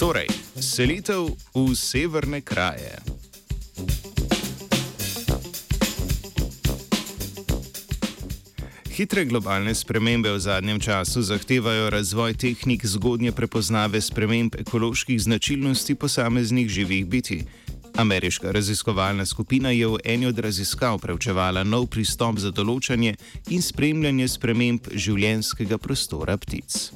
Torej, selitev v severne kraje. Hitre globalne spremembe v zadnjem času zahtevajo razvoj tehnik zgodnje prepoznave sprememb ekoloških značilnosti posameznih živih biti. Ameriška raziskovalna skupina je v eni od raziskav preučevala nov pristop za določanje in spremljanje sprememb življenjskega prostora ptic.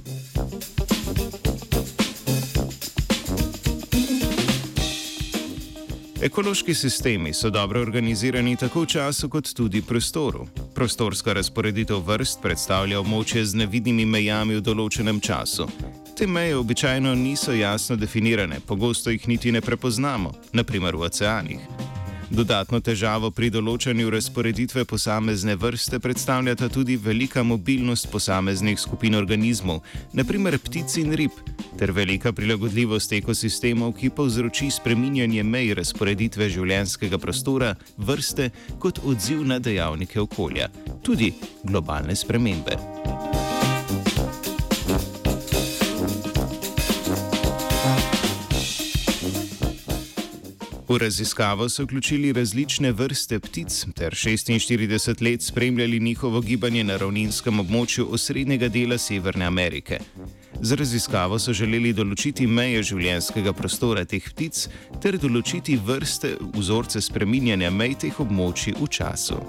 Ekološki sistemi so dobro organizirani tako v času kot tudi v prostoru. Prostorska razporeditev vrst predstavlja območje z nevidnimi mejami v določenem času. Te meje običajno niso jasno definirane, pogosto jih niti ne prepoznamo, naprimer v oceanih. Dodatno težavo pri določanju razporeditve posamezne vrste predstavljata tudi velika mobilnost posameznih skupin organizmov, naprimer ptic in rib, ter velika prilagodljivost ekosistemov, ki povzroči spreminjanje mej razporeditve življenjskega prostora, vrste kot odziv na dejavnike okolja, tudi globalne spremembe. V raziskavo so vključili različne vrste ptic ter 46 let spremljali njihovo gibanje na ravninskem območju osrednjega dela Severne Amerike. Z raziskavo so želeli določiti meje življenjskega prostora teh ptic ter določiti vrste vzorce spreminjanja mej teh območij v času.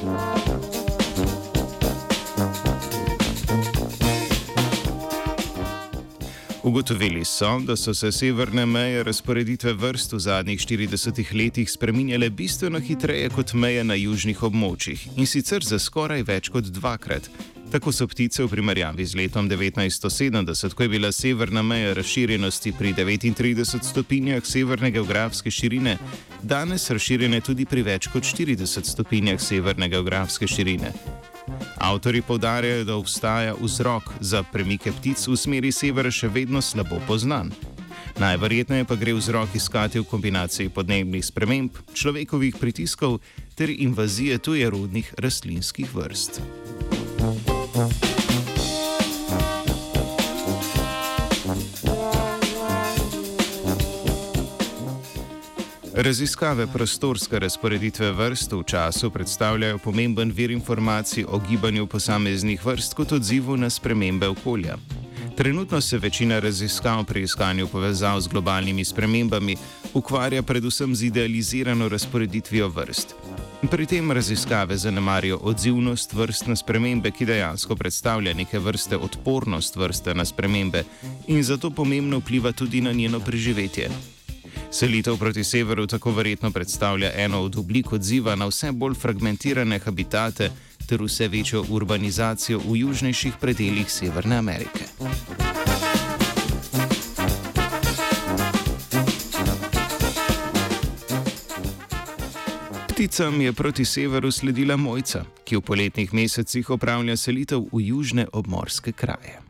Thank you. Ugotovili so, da so se severne meje razporeditve vrst v zadnjih 40 letih spreminjale bistveno hitreje kot meje na južnih območjih in sicer za skoraj več kot dvakrat. Tako so ptice v primerjavi z letom 1970, ko je bila severna meja razširjenosti pri 39 stopinjah severne geografske širine, danes razširjene tudi pri več kot 40 stopinjah severne geografske širine. Avtori povdarjajo, da obstaja vzrok za premike ptic v smeri severa še vedno slabo poznan. Najverjetneje pa gre vzrok iskati v kombinaciji podnebnih sprememb, človekovih pritiskov ter invazije tujerodnih rastlinskih vrst. Raziskave prostorske razporeditve vrst v času predstavljajo pomemben vir informacij o gibanju posameznih vrst kot odzivu na spremembe okolja. Trenutno se večina raziskav pri iskanju povezav z globalnimi spremembami ukvarja predvsem z idealizirano razporeditvijo vrst. Pri tem raziskave zanemarijo odzivnost vrst na spremembe, ki dejansko predstavlja neke vrste odpornost vrste na spremembe in zato pomembno vpliva tudi na njeno preživetje. Selitev proti severu tako verjetno predstavlja eno od oblik odziva na vse bolj fragmentirane habitate ter vse večjo urbanizacijo v južnejših predeljih Severne Amerike. Pticam je proti severu sledila mojca, ki v poletnih mesecih opravlja selitev v južne obmorske kraje.